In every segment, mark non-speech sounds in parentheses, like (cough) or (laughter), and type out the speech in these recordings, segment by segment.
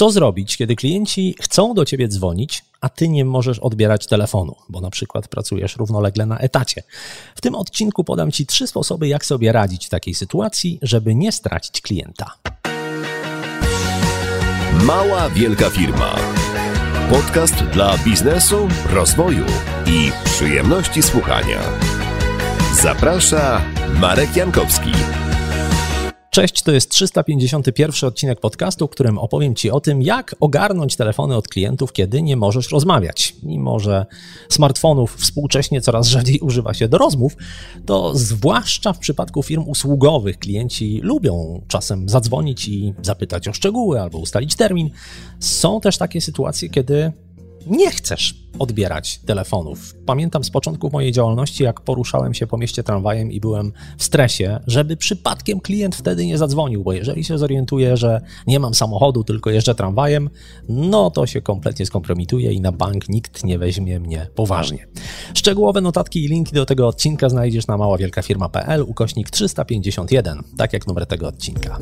Co zrobić, kiedy klienci chcą do ciebie dzwonić, a ty nie możesz odbierać telefonu, bo na przykład pracujesz równolegle na etacie? W tym odcinku podam ci trzy sposoby, jak sobie radzić w takiej sytuacji, żeby nie stracić klienta. Mała Wielka Firma. Podcast dla biznesu, rozwoju i przyjemności słuchania. Zaprasza Marek Jankowski. Cześć, to jest 351 odcinek podcastu, w którym opowiem Ci o tym, jak ogarnąć telefony od klientów, kiedy nie możesz rozmawiać. Mimo, że smartfonów współcześnie coraz rzadziej używa się do rozmów, to zwłaszcza w przypadku firm usługowych klienci lubią czasem zadzwonić i zapytać o szczegóły albo ustalić termin. Są też takie sytuacje, kiedy nie chcesz odbierać telefonów. Pamiętam z początków mojej działalności, jak poruszałem się po mieście tramwajem i byłem w stresie, żeby przypadkiem klient wtedy nie zadzwonił, bo jeżeli się zorientuje, że nie mam samochodu, tylko jeżdżę tramwajem, no to się kompletnie skompromituje i na bank nikt nie weźmie mnie poważnie. Szczegółowe notatki i linki do tego odcinka znajdziesz na maławielkafirma.pl ukośnik 351, tak jak numer tego odcinka.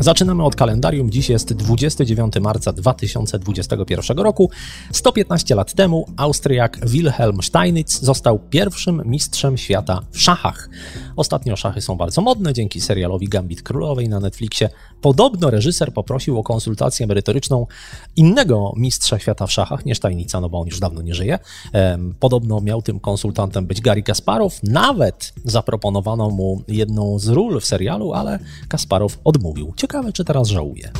Zaczynamy od kalendarium. Dziś jest 29 marca 2021 roku. 115 lat temu Austriak Wilhelm Steinitz został pierwszym mistrzem świata w szachach. Ostatnio szachy są bardzo modne dzięki serialowi Gambit Królowej na Netflixie. Podobno reżyser poprosił o konsultację merytoryczną innego mistrza świata w szachach, nie Steinitza, no bo on już dawno nie żyje. Podobno miał tym konsultantem być Gary Kasparow. Nawet zaproponowano mu jedną z ról w serialu, ale Kasparow odmówił. Ciekawe, czy teraz żałuje.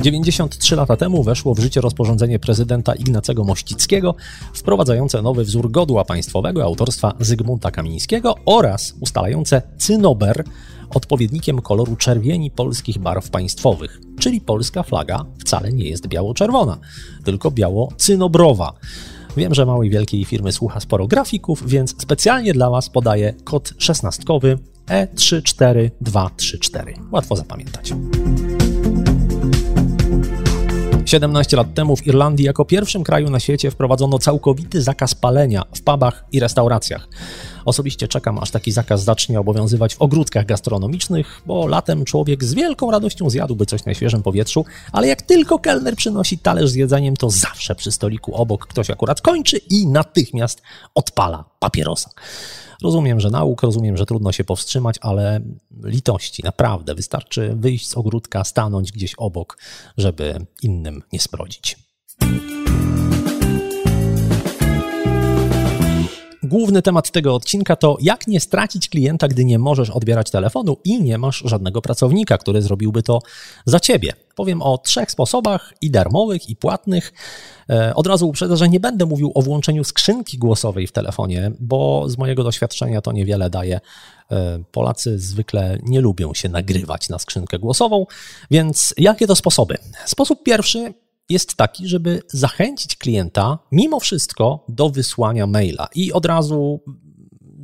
93 lata temu weszło w życie rozporządzenie prezydenta Ignacego Mościckiego wprowadzające nowy wzór godła państwowego autorstwa Zygmunta Kamińskiego oraz ustalające cynober odpowiednikiem koloru czerwieni polskich barw państwowych, czyli polska flaga wcale nie jest biało-czerwona, tylko biało-cynobrowa. Wiem, że małej wielkiej firmy słucha sporo grafików, więc specjalnie dla Was podaję kod szesnastkowy E34234. Łatwo zapamiętać. 17 lat temu w Irlandii jako pierwszym kraju na świecie wprowadzono całkowity zakaz palenia w pubach i restauracjach. Osobiście czekam, aż taki zakaz zacznie obowiązywać w ogródkach gastronomicznych, bo latem człowiek z wielką radością zjadłby coś na świeżym powietrzu, ale jak tylko kelner przynosi talerz z jedzeniem, to zawsze przy stoliku obok ktoś akurat kończy i natychmiast odpala papierosa. Rozumiem, że nauk, rozumiem, że trudno się powstrzymać, ale litości, naprawdę wystarczy wyjść z ogródka, stanąć gdzieś obok, żeby innym nie sprodzić. Główny temat tego odcinka to jak nie stracić klienta, gdy nie możesz odbierać telefonu i nie masz żadnego pracownika, który zrobiłby to za ciebie. Powiem o trzech sposobach i darmowych, i płatnych. E, od razu uprzedzę, że nie będę mówił o włączeniu skrzynki głosowej w telefonie, bo z mojego doświadczenia to niewiele daje. E, Polacy zwykle nie lubią się nagrywać na skrzynkę głosową, więc jakie to sposoby? Sposób pierwszy jest taki, żeby zachęcić klienta mimo wszystko do wysłania maila. I od razu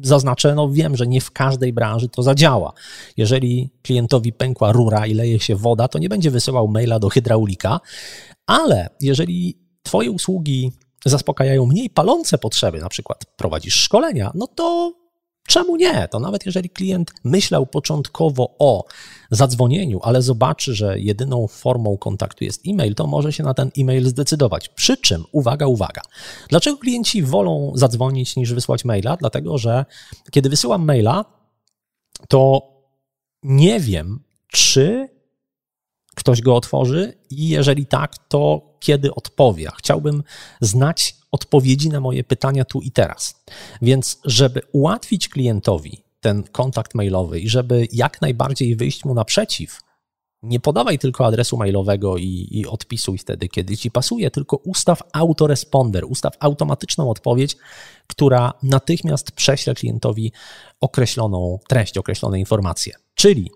zaznaczę, no wiem, że nie w każdej branży to zadziała. Jeżeli klientowi pękła rura i leje się woda, to nie będzie wysyłał maila do hydraulika, ale jeżeli Twoje usługi zaspokajają mniej palące potrzeby, na przykład prowadzisz szkolenia, no to Czemu nie? To nawet jeżeli klient myślał początkowo o zadzwonieniu, ale zobaczy, że jedyną formą kontaktu jest e-mail, to może się na ten e-mail zdecydować. Przy czym, uwaga, uwaga, dlaczego klienci wolą zadzwonić niż wysłać maila? Dlatego, że kiedy wysyłam maila, to nie wiem, czy ktoś go otworzy i jeżeli tak, to kiedy odpowie. Chciałbym znać odpowiedzi na moje pytania tu i teraz. Więc, żeby ułatwić klientowi ten kontakt mailowy i żeby jak najbardziej wyjść mu naprzeciw, nie podawaj tylko adresu mailowego i, i odpisuj wtedy, kiedy ci pasuje, tylko ustaw autoresponder, ustaw automatyczną odpowiedź, która natychmiast prześle klientowi określoną treść, określone informacje. Czyli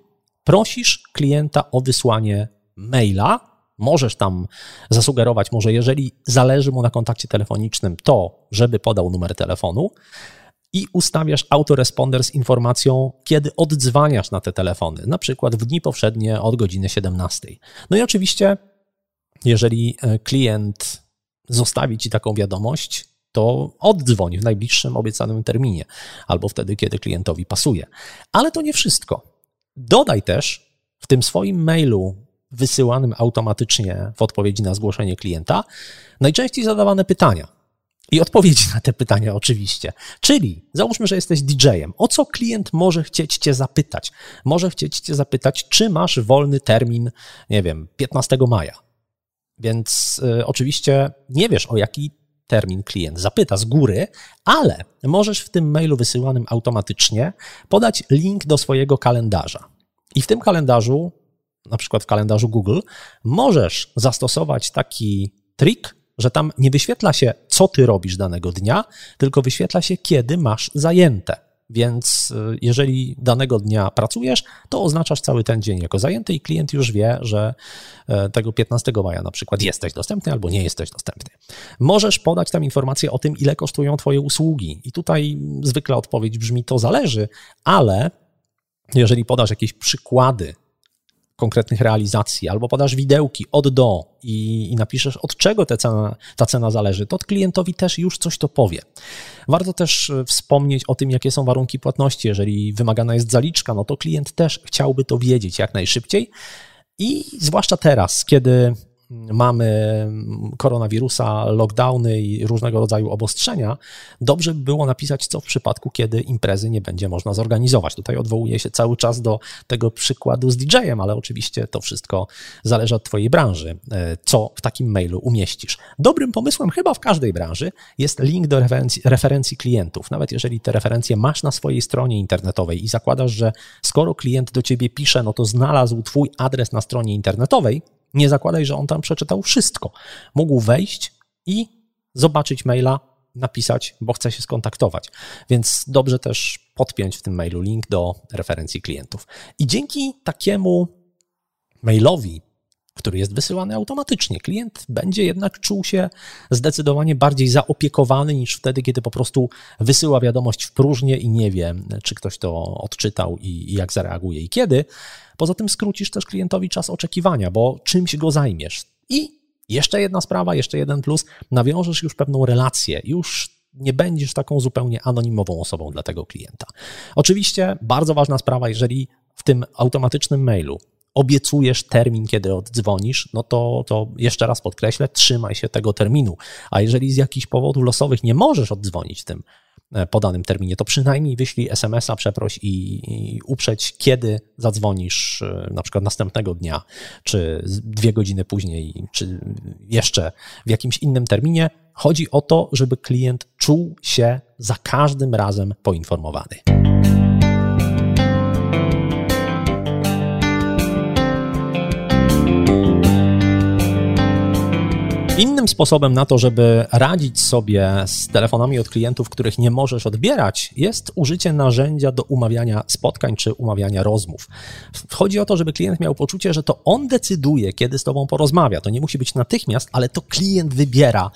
prosisz klienta o wysłanie maila, Możesz tam zasugerować, może jeżeli zależy mu na kontakcie telefonicznym, to żeby podał numer telefonu i ustawiasz autoresponder z informacją, kiedy oddzwaniasz na te telefony, na przykład w dni powszednie od godziny 17. No i oczywiście, jeżeli e, klient zostawi ci taką wiadomość, to oddzwoń w najbliższym obiecanym terminie albo wtedy, kiedy klientowi pasuje. Ale to nie wszystko. dodaj też w tym swoim mailu wysyłanym automatycznie w odpowiedzi na zgłoszenie klienta najczęściej zadawane pytania. I odpowiedzi na te pytania oczywiście. Czyli załóżmy, że jesteś DJ-em. O co klient może chcieć Cię zapytać? Może chcieć Cię zapytać, czy masz wolny termin, nie wiem, 15 maja. Więc y, oczywiście nie wiesz, o jaki termin klient zapyta z góry, ale możesz w tym mailu wysyłanym automatycznie podać link do swojego kalendarza. I w tym kalendarzu, na przykład w kalendarzu Google, możesz zastosować taki trik, że tam nie wyświetla się, co ty robisz danego dnia, tylko wyświetla się, kiedy masz zajęte. Więc y, jeżeli danego dnia pracujesz, to oznaczasz cały ten dzień jako zajęty i klient już wie, że e, tego 15 maja na przykład jesteś dostępny albo nie jesteś dostępny. Możesz podać tam informację o tym, ile kosztują Twoje usługi. I tutaj zwykle odpowiedź brzmi: to zależy, ale jeżeli podasz jakieś przykłady konkretnych realizacji, albo podasz widełki od do i, i napiszesz, od czego ta cena, ta cena zależy, to klientowi też już coś to powie. Warto też e, wspomnieć o tym, jakie są warunki płatności. Jeżeli wymagana jest zaliczka, no to klient też chciałby to wiedzieć jak najszybciej. I zwłaszcza teraz, kiedy mamy koronawirusa, lockdowny i różnego rodzaju obostrzenia, dobrze by było napisać, co w przypadku, kiedy imprezy nie będzie można zorganizować. Tutaj odwołuję się cały czas do tego przykładu z DJ-em, ale oczywiście to wszystko zależy od Twojej branży, e, co w takim mailu umieścisz. Dobrym pomysłem chyba w każdej branży jest link do referencji, referencji klientów. Nawet jeżeli te referencje masz na swojej stronie internetowej i zakładasz, że skoro klient do Ciebie pisze, no to znalazł Twój adres na stronie internetowej, nie zakładaj, że on tam przeczytał wszystko. Mógł wejść i zobaczyć maila, napisać, bo chce się skontaktować. Więc dobrze też podpiąć w tym mailu link do referencji klientów. I dzięki takiemu mailowi, który jest wysyłany automatycznie, klient będzie jednak czuł się zdecydowanie bardziej zaopiekowany niż wtedy, kiedy po prostu wysyła wiadomość w próżnię i nie wie, czy ktoś to odczytał i, jak zareaguje i kiedy. Poza tym skrócisz też klientowi czas oczekiwania, bo czymś go zajmiesz. I jeszcze jedna sprawa, jeszcze jeden plus, nawiążesz już pewną relację, już nie będziesz taką zupełnie anonimową osobą dla tego klienta. Oczywiście bardzo ważna sprawa, jeżeli w tym automatycznym mailu obiecujesz termin, kiedy oddzwonisz, no to, to jeszcze raz podkreślę, trzymaj się tego terminu. A jeżeli z jakichś powodów losowych nie możesz oddzwonić w tym E, podanym terminie, to przynajmniej wyślij SMS-a, przeproś i, i uprzeć, kiedy zadzwonisz, e, na przykład następnego dnia, czy dwie godziny później, czy jeszcze w jakimś innym terminie. Chodzi o to, żeby klient czuł się za każdym razem poinformowany. Innym sposobem na to, żeby radzić sobie z telefonami od klientów, których nie możesz odbierać, jest użycie narzędzia do umawiania spotkań czy umawiania rozmów. Chodzi o to, żeby klient miał poczucie, że to on decyduje, kiedy z tobą porozmawia. To nie musi być natychmiast, ale to klient wybiera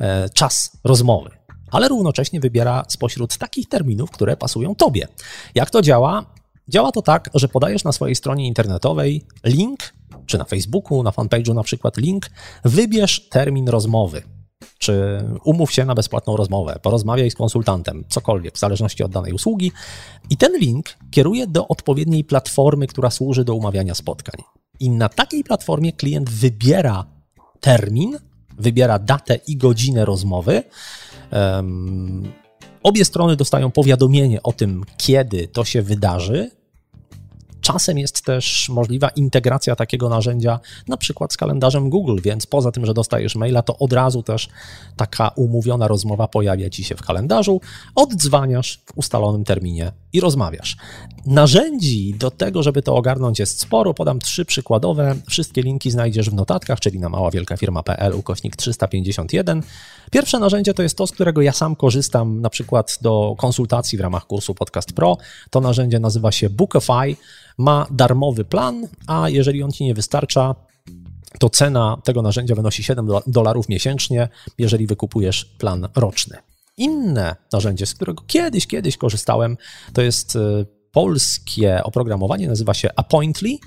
e, czas rozmowy ale równocześnie wybiera spośród takich terminów, które pasują Tobie. Jak to działa? Działa to tak, że podajesz na swojej stronie internetowej link czy na Facebooku, na fanpage'u na przykład link, wybierz termin rozmowy, czy umów się na bezpłatną rozmowę, porozmawiaj z konsultantem, cokolwiek, w zależności od danej usługi, i ten link kieruje do odpowiedniej platformy, która służy do umawiania spotkań. I na takiej platformie klient wybiera termin, wybiera datę i godzinę rozmowy. Um, obie strony dostają powiadomienie o tym, kiedy to się wydarzy, Czasem jest też możliwa integracja takiego narzędzia, na przykład z kalendarzem Google, więc poza tym, że dostajesz maila, to od razu też taka umówiona rozmowa pojawia ci się w kalendarzu, oddzwaniasz w ustalonym terminie i rozmawiasz. Narzędzi do tego, żeby to ogarnąć jest sporo. Podam trzy przykładowe. Wszystkie linki znajdziesz w notatkach, czyli na maławielkafirma.pl ukośnik 351. Pierwsze narzędzie to jest to, z którego ja sam korzystam na przykład do konsultacji w ramach kursu Podcast Pro. To narzędzie nazywa się Bookify ma darmowy plan, a jeżeli on ci nie wystarcza, to cena tego narzędzia wynosi 7 dolarów miesięcznie, jeżeli wykupujesz plan roczny. Inne narzędzie, z którego kiedyś, kiedyś korzystałem, to jest y, polskie oprogramowanie, nazywa się Appointly.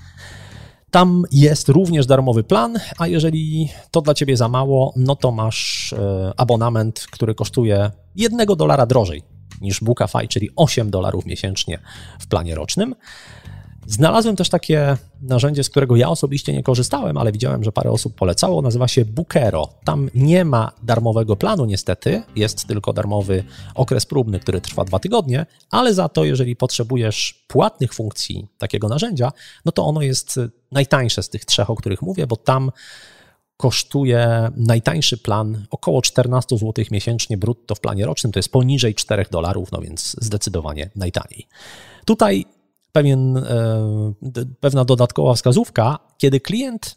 Tam jest również darmowy plan, a jeżeli to dla ciebie za mało, no to masz y, abonament, który kosztuje 1 dolara drożej niż Bookify, czyli 8 dolarów miesięcznie w planie rocznym. Znalazłem też takie narzędzie, z którego ja osobiście nie korzystałem, ale widziałem, że parę osób polecało. Nazywa się Bookero. Tam nie ma darmowego planu, niestety. Jest tylko darmowy okres próbny, który trwa dwa tygodnie, ale za to, jeżeli potrzebujesz płatnych funkcji takiego narzędzia, no to ono jest najtańsze z tych trzech, o których mówię, bo tam kosztuje najtańszy plan około 14 zł miesięcznie brutto w planie rocznym, to jest poniżej 4 dolarów, no więc zdecydowanie najtaniej. Tutaj pewien, e, pewna dodatkowa wskazówka, kiedy klient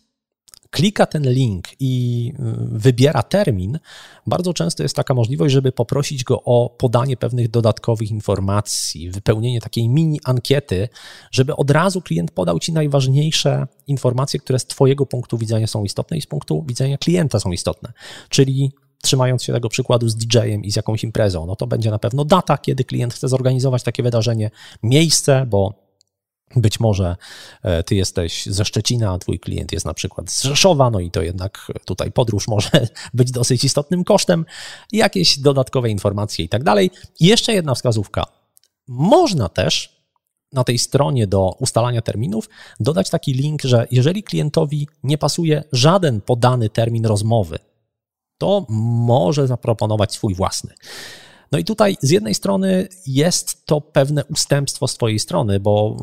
klika ten link i e, wybiera termin, bardzo często jest taka możliwość, żeby poprosić go o podanie pewnych dodatkowych informacji, wypełnienie takiej mini ankiety, żeby od razu klient podał ci najważniejsze informacje, które z Twojego punktu widzenia są istotne i z punktu widzenia klienta są istotne. Czyli trzymając się tego przykładu z DJ-em i z jakąś imprezą, no to będzie na pewno data, kiedy klient chce zorganizować takie wydarzenie, miejsce, bo być może e, ty jesteś ze Szczecina, a twój klient jest na przykład z Rzeszowa, no i to jednak tutaj podróż może (laughs) być dosyć istotnym kosztem, jakieś dodatkowe informacje i tak dalej. Jeszcze jedna wskazówka. Można też na tej stronie do ustalania terminów dodać taki link, że jeżeli klientowi nie pasuje żaden podany termin rozmowy, to może zaproponować swój własny. No i tutaj z jednej strony jest to pewne ustępstwo z Twojej strony, bo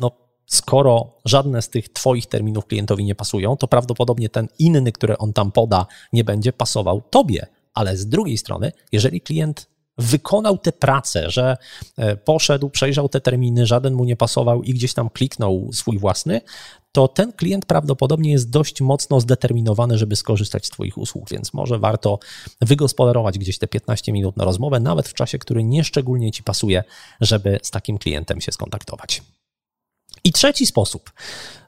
no, skoro żadne z tych Twoich terminów klientowi nie pasują, to prawdopodobnie ten inny, który on tam poda, nie będzie pasował Tobie. Ale z drugiej strony, jeżeli klient wykonał tę pracę, że e, poszedł, przejrzał te terminy, żaden mu nie pasował i gdzieś tam kliknął swój własny, to ten klient prawdopodobnie jest dość mocno zdeterminowany, żeby skorzystać z Twoich usług, więc może warto wygospodarować gdzieś te 15 minut na rozmowę, nawet w czasie, który nieszczególnie Ci pasuje, żeby z takim klientem się skontaktować. I trzeci sposób,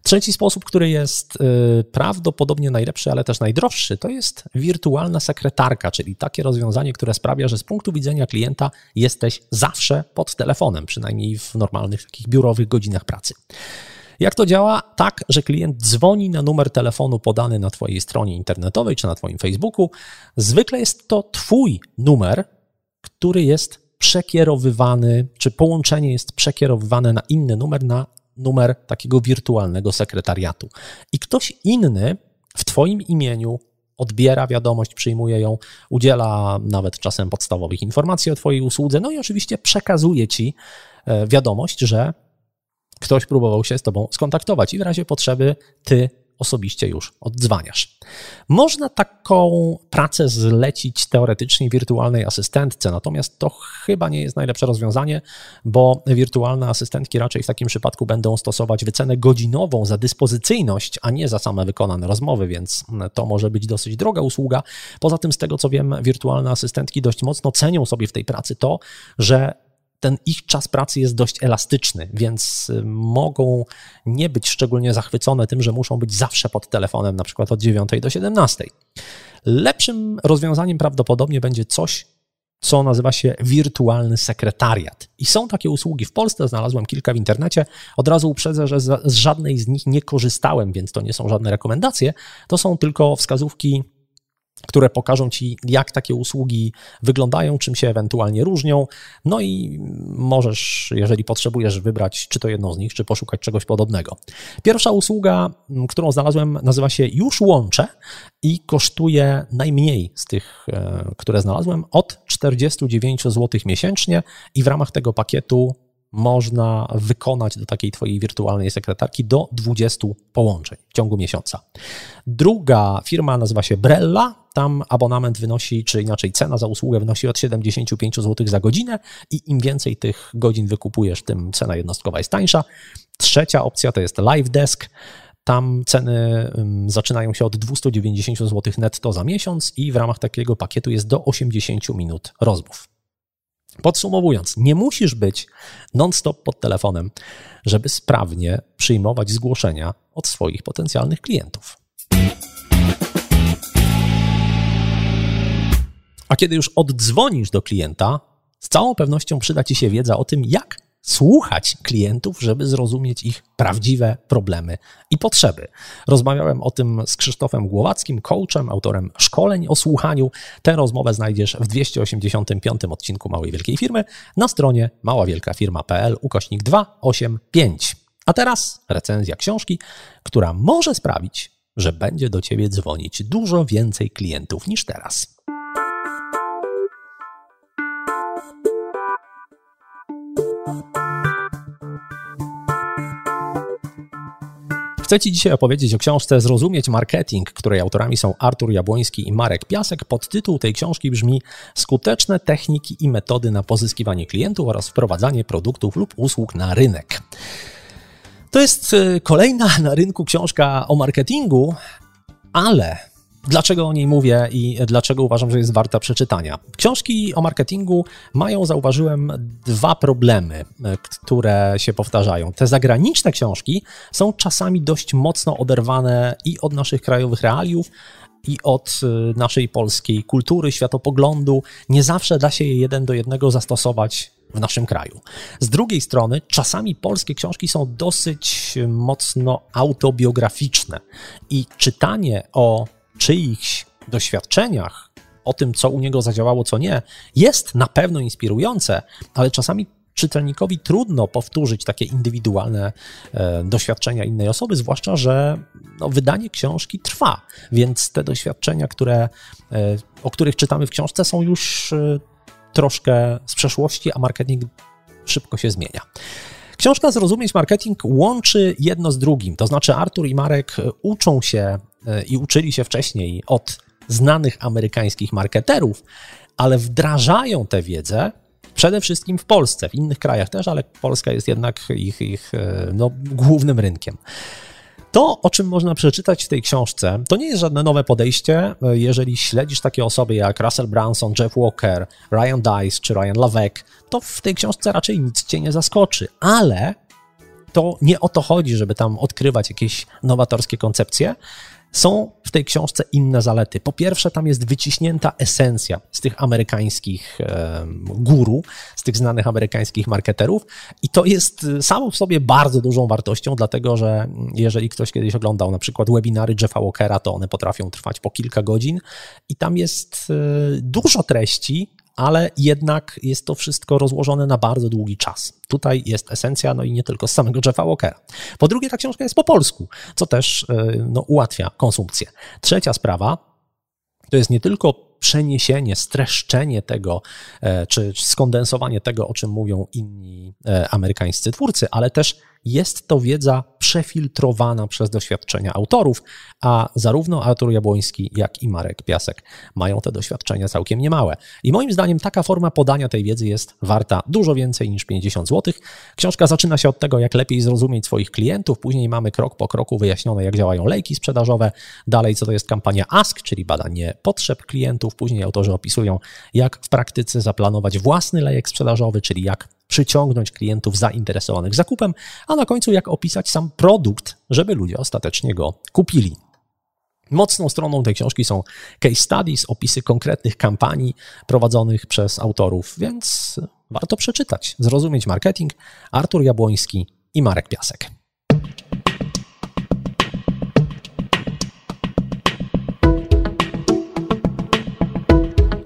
trzeci sposób, który jest y, prawdopodobnie najlepszy, ale też najdroższy, to jest wirtualna sekretarka, czyli takie rozwiązanie, które sprawia, że z punktu widzenia klienta jesteś zawsze pod telefonem, przynajmniej w normalnych takich biurowych godzinach pracy. Jak to działa? Tak, że klient dzwoni na numer telefonu podany na Twojej stronie internetowej czy na Twoim Facebooku. Zwykle jest to Twój numer, który jest przekierowywany, czy połączenie jest przekierowywane na inny numer, na numer takiego wirtualnego sekretariatu. I ktoś inny w Twoim imieniu odbiera wiadomość, przyjmuje ją, udziela nawet czasem podstawowych informacji o Twojej usłudze, no i oczywiście przekazuje Ci e, wiadomość, że ktoś próbował się z Tobą skontaktować i w razie potrzeby Ty osobiście już oddzwaniasz. Można taką pracę zlecić teoretycznie wirtualnej asystentce, natomiast to chyba nie jest najlepsze rozwiązanie, bo wirtualne asystentki raczej w takim przypadku będą stosować wycenę godzinową za dyspozycyjność, a nie za same wykonane rozmowy, więc to może być dosyć droga usługa. Poza tym, z tego co wiem, wirtualne asystentki dość mocno cenią sobie w tej pracy to, że ten ich czas pracy jest dość elastyczny, więc y, mogą nie być szczególnie zachwycone tym, że muszą być zawsze pod telefonem, na przykład od 9 do 17. Lepszym rozwiązaniem prawdopodobnie będzie coś, co nazywa się wirtualny sekretariat. I są takie usługi w Polsce, znalazłem kilka w internecie. Od razu uprzedzę, że z żadnej z nich nie korzystałem, więc to nie są żadne rekomendacje. To są tylko wskazówki które pokażą Ci, jak takie usługi wyglądają, czym się ewentualnie różnią. No i możesz, jeżeli potrzebujesz, wybrać czy to jedną z nich, czy poszukać czegoś podobnego. Pierwsza usługa, którą znalazłem, nazywa się Już Łączę i kosztuje najmniej z tych, e, które znalazłem, od 49 zł miesięcznie i w ramach tego pakietu można wykonać do takiej Twojej wirtualnej sekretarki do 20 połączeń w ciągu miesiąca. Druga firma nazywa się Brella. Tam abonament wynosi, czy inaczej cena za usługę wynosi od 75 zł za godzinę i im więcej tych godzin wykupujesz, tym cena jednostkowa jest tańsza. Trzecia opcja to jest Live Desk. Tam ceny zaczynają się od 290 zł netto za miesiąc i w ramach takiego pakietu jest do 80 minut rozmów. Podsumowując, nie musisz być non-stop pod telefonem, żeby sprawnie przyjmować zgłoszenia od swoich potencjalnych klientów. A kiedy już oddzwonisz do klienta, z całą pewnością przyda Ci się wiedza o tym, jak słuchać klientów, żeby zrozumieć ich prawdziwe problemy i potrzeby. Rozmawiałem o tym z Krzysztofem Głowackim, coachem, autorem szkoleń o słuchaniu. Tę rozmowę znajdziesz w 285 odcinku Małej Wielkiej Firmy na stronie maławielkafirma.pl ukośnik 285. A teraz recenzja książki, która może sprawić, że będzie do ciebie dzwonić dużo więcej klientów niż teraz. Chcę Ci dzisiaj opowiedzieć o książce Zrozumieć marketing, której autorami są Artur Jabłoński i Marek Piasek. Podtytuł tej książki brzmi Skuteczne techniki i metody na pozyskiwanie klientów oraz wprowadzanie produktów lub usług na rynek. To jest y, kolejna na rynku książka o marketingu, ale Dlaczego o niej mówię i dlaczego uważam, że jest warta przeczytania? Książki o marketingu mają, zauważyłem, dwa problemy, e, które się powtarzają. Te zagraniczne książki są czasami dość mocno oderwane i od naszych krajowych realiów, i od e, naszej polskiej kultury, światopoglądu. Nie zawsze da się je jeden do jednego zastosować w naszym kraju. Z drugiej strony, czasami polskie książki są dosyć mocno autobiograficzne i czytanie o czyichś doświadczeniach, o tym, co u niego zadziałało, co nie, jest na pewno inspirujące, ale czasami czytelnikowi trudno powtórzyć takie indywidualne e, doświadczenia innej osoby, zwłaszcza, że no, wydanie książki trwa, więc te doświadczenia, które, e, o których czytamy w książce, są już e, troszkę z przeszłości, a marketing szybko się zmienia. Książka Zrozumieć Marketing łączy jedno z drugim, to znaczy Artur i Marek uczą się E, i uczyli się wcześniej od znanych amerykańskich marketerów, ale wdrażają tę wiedzę przede wszystkim w Polsce, w innych krajach też, ale Polska jest jednak ich, ich e, no, głównym rynkiem. To, o czym można przeczytać w tej książce, to nie jest żadne nowe podejście. E, jeżeli śledzisz takie osoby jak Russell Branson, Jeff Walker, Ryan Dice czy Ryan Lavec, to w tej książce raczej nic cię nie zaskoczy, ale to nie o to chodzi, żeby tam odkrywać jakieś nowatorskie koncepcje, są w tej książce inne zalety. Po pierwsze, tam jest wyciśnięta esencja z tych amerykańskich guru, z tych znanych amerykańskich marketerów, i to jest y, samo w sobie bardzo dużą wartością, dlatego że jeżeli ktoś kiedyś oglądał na przykład webinary Jeffa Walkera, to one potrafią trwać po kilka godzin, i tam jest y, dużo treści, ale jednak jest to wszystko rozłożone na bardzo długi czas. Tutaj jest esencja, no i nie tylko z samego Jeffa Walkera. Po drugie, ta książka jest po polsku, co też e, no, ułatwia konsumpcję. Trzecia sprawa to jest nie tylko przeniesienie, streszczenie tego, e, czy skondensowanie tego, o czym mówią inni e, amerykańscy twórcy, ale też jest to wiedza przefiltrowana przez doświadczenia autorów, a zarówno Artur Jabłoński, jak i Marek Piasek mają te doświadczenia całkiem niemałe. I moim zdaniem taka forma podania tej wiedzy jest warta dużo więcej niż 50 zł. Książka zaczyna się od tego, jak lepiej zrozumieć swoich klientów, później mamy krok po kroku wyjaśnione, jak działają lejki sprzedażowe, dalej co to jest kampania ASK, czyli badanie potrzeb klientów, później autorzy opisują, jak w praktyce zaplanować własny lejek sprzedażowy, czyli jak przyciągnąć klientów zainteresowanych zakupem, a na końcu jak opisać sam produkt, żeby ludzie ostatecznie go kupili. Mocną stroną tej książki są case studies, opisy konkretnych kampanii prowadzonych przez autorów, więc warto przeczytać, zrozumieć marketing. Artur Jabłoński i Marek Piasek.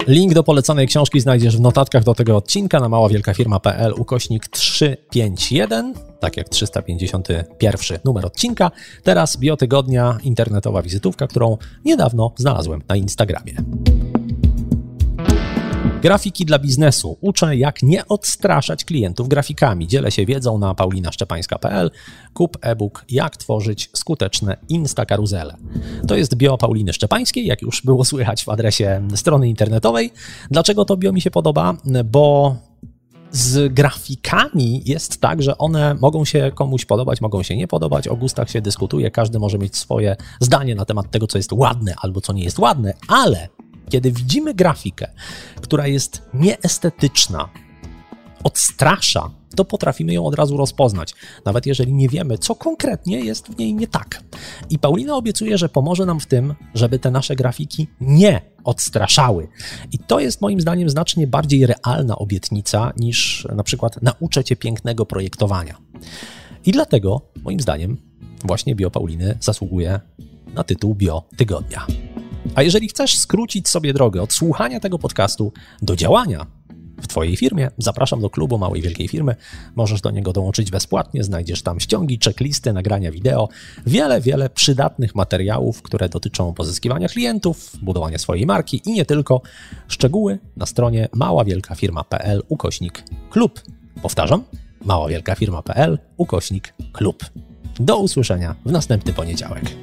Link do polecanej książki znajdziesz w notatkach do tego odcinka na maławielkafirma.pl ukośnik 351, tak jak 351 numer odcinka. Teraz biotygodnia, internetowa wizytówka, którą niedawno znalazłem na Instagramie. Grafiki dla biznesu. Uczę, jak nie odstraszać klientów grafikami. Dzielę się wiedzą na paulinaszczepańska.pl. Kup e-book Jak tworzyć skuteczne Instakaruzele. To jest bio Pauliny Szczepańskiej, jak już było słychać w adresie strony internetowej. Dlaczego to bio mi się podoba? Bo z grafikami jest tak, że one mogą się komuś podobać, mogą się nie podobać, o gustach się dyskutuje, każdy może mieć swoje zdanie na temat tego, co jest ładne albo co nie jest ładne, ale kiedy widzimy grafikę, która jest nieestetyczna, odstrasza, to potrafimy ją od razu rozpoznać, nawet jeżeli nie wiemy, co konkretnie jest w niej nie tak. I Paulina obiecuje, że pomoże nam w tym, żeby te nasze grafiki nie odstraszały. I to jest moim zdaniem znacznie bardziej realna obietnica niż na przykład nauczę cię pięknego projektowania. I dlatego, moim zdaniem, właśnie Bio Pauliny zasługuje na tytuł Bio Tygodnia. A jeżeli chcesz skrócić sobie drogę od słuchania tego podcastu do działania, w Twojej firmie. Zapraszam do klubu Małej Wielkiej Firmy. Możesz do niego dołączyć bezpłatnie. Znajdziesz tam ściągi, checklisty, nagrania wideo, wiele, wiele przydatnych materiałów, które dotyczą pozyskiwania klientów, budowania swojej marki i nie tylko. Szczegóły na stronie maławielkafirma.pl ukośnik klub. Powtarzam, maławielkafirma.pl ukośnik klub. Do usłyszenia w następny poniedziałek.